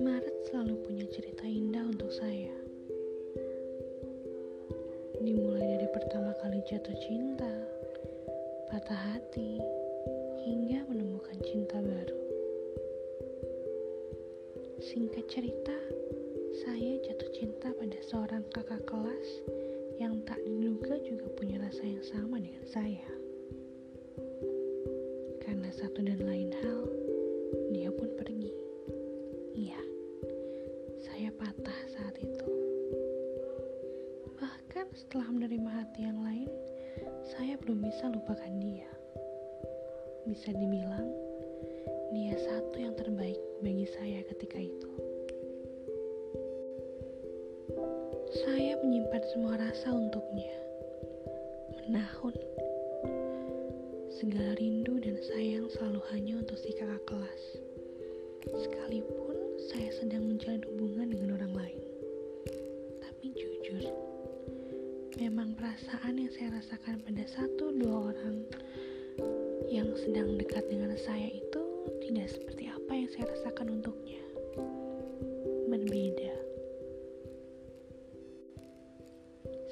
Maret selalu punya cerita indah untuk saya. Dimulai dari pertama kali jatuh cinta, patah hati, hingga menemukan cinta baru. Singkat cerita, saya jatuh cinta pada seorang kakak kelas yang tak diduga juga punya rasa yang sama dengan saya. Karena satu dan lain hal, dia pun pergi. Iya, saya patah saat itu. Bahkan setelah menerima hati yang lain, saya belum bisa lupakan dia. Bisa dibilang, dia satu yang terbaik bagi saya ketika itu. Saya menyimpan semua rasa untuknya. Menahun. Segala rindu dan sayang selalu hanya untuk si kakak kelas. Sekalipun saya sedang menjalin hubungan dengan orang lain. Tapi jujur, memang perasaan yang saya rasakan pada satu dua orang yang sedang dekat dengan saya itu tidak seperti apa yang saya rasakan untuknya. Berbeda.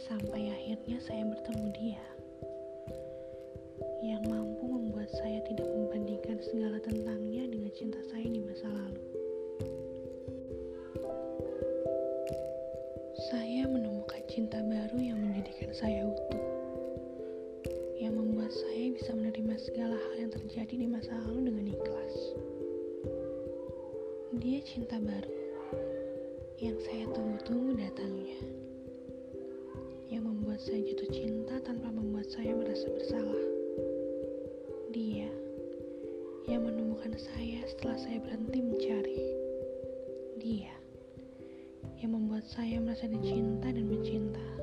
Sampai akhirnya saya bertemu dia yang mampu membuat saya tidak membandingkan segala tentangnya dengan cinta saya di masa lalu. Saya menemukan cinta baru yang menjadikan saya utuh, yang membuat saya bisa menerima segala hal yang terjadi di masa lalu dengan ikhlas. Dia cinta baru yang saya tunggu-tunggu datangnya, yang membuat saya jatuh cinta tanpa membuat saya merasa bersalah. Dia yang menemukan saya setelah saya berhenti mencari. Dia yang membuat saya merasa dicinta dan mencinta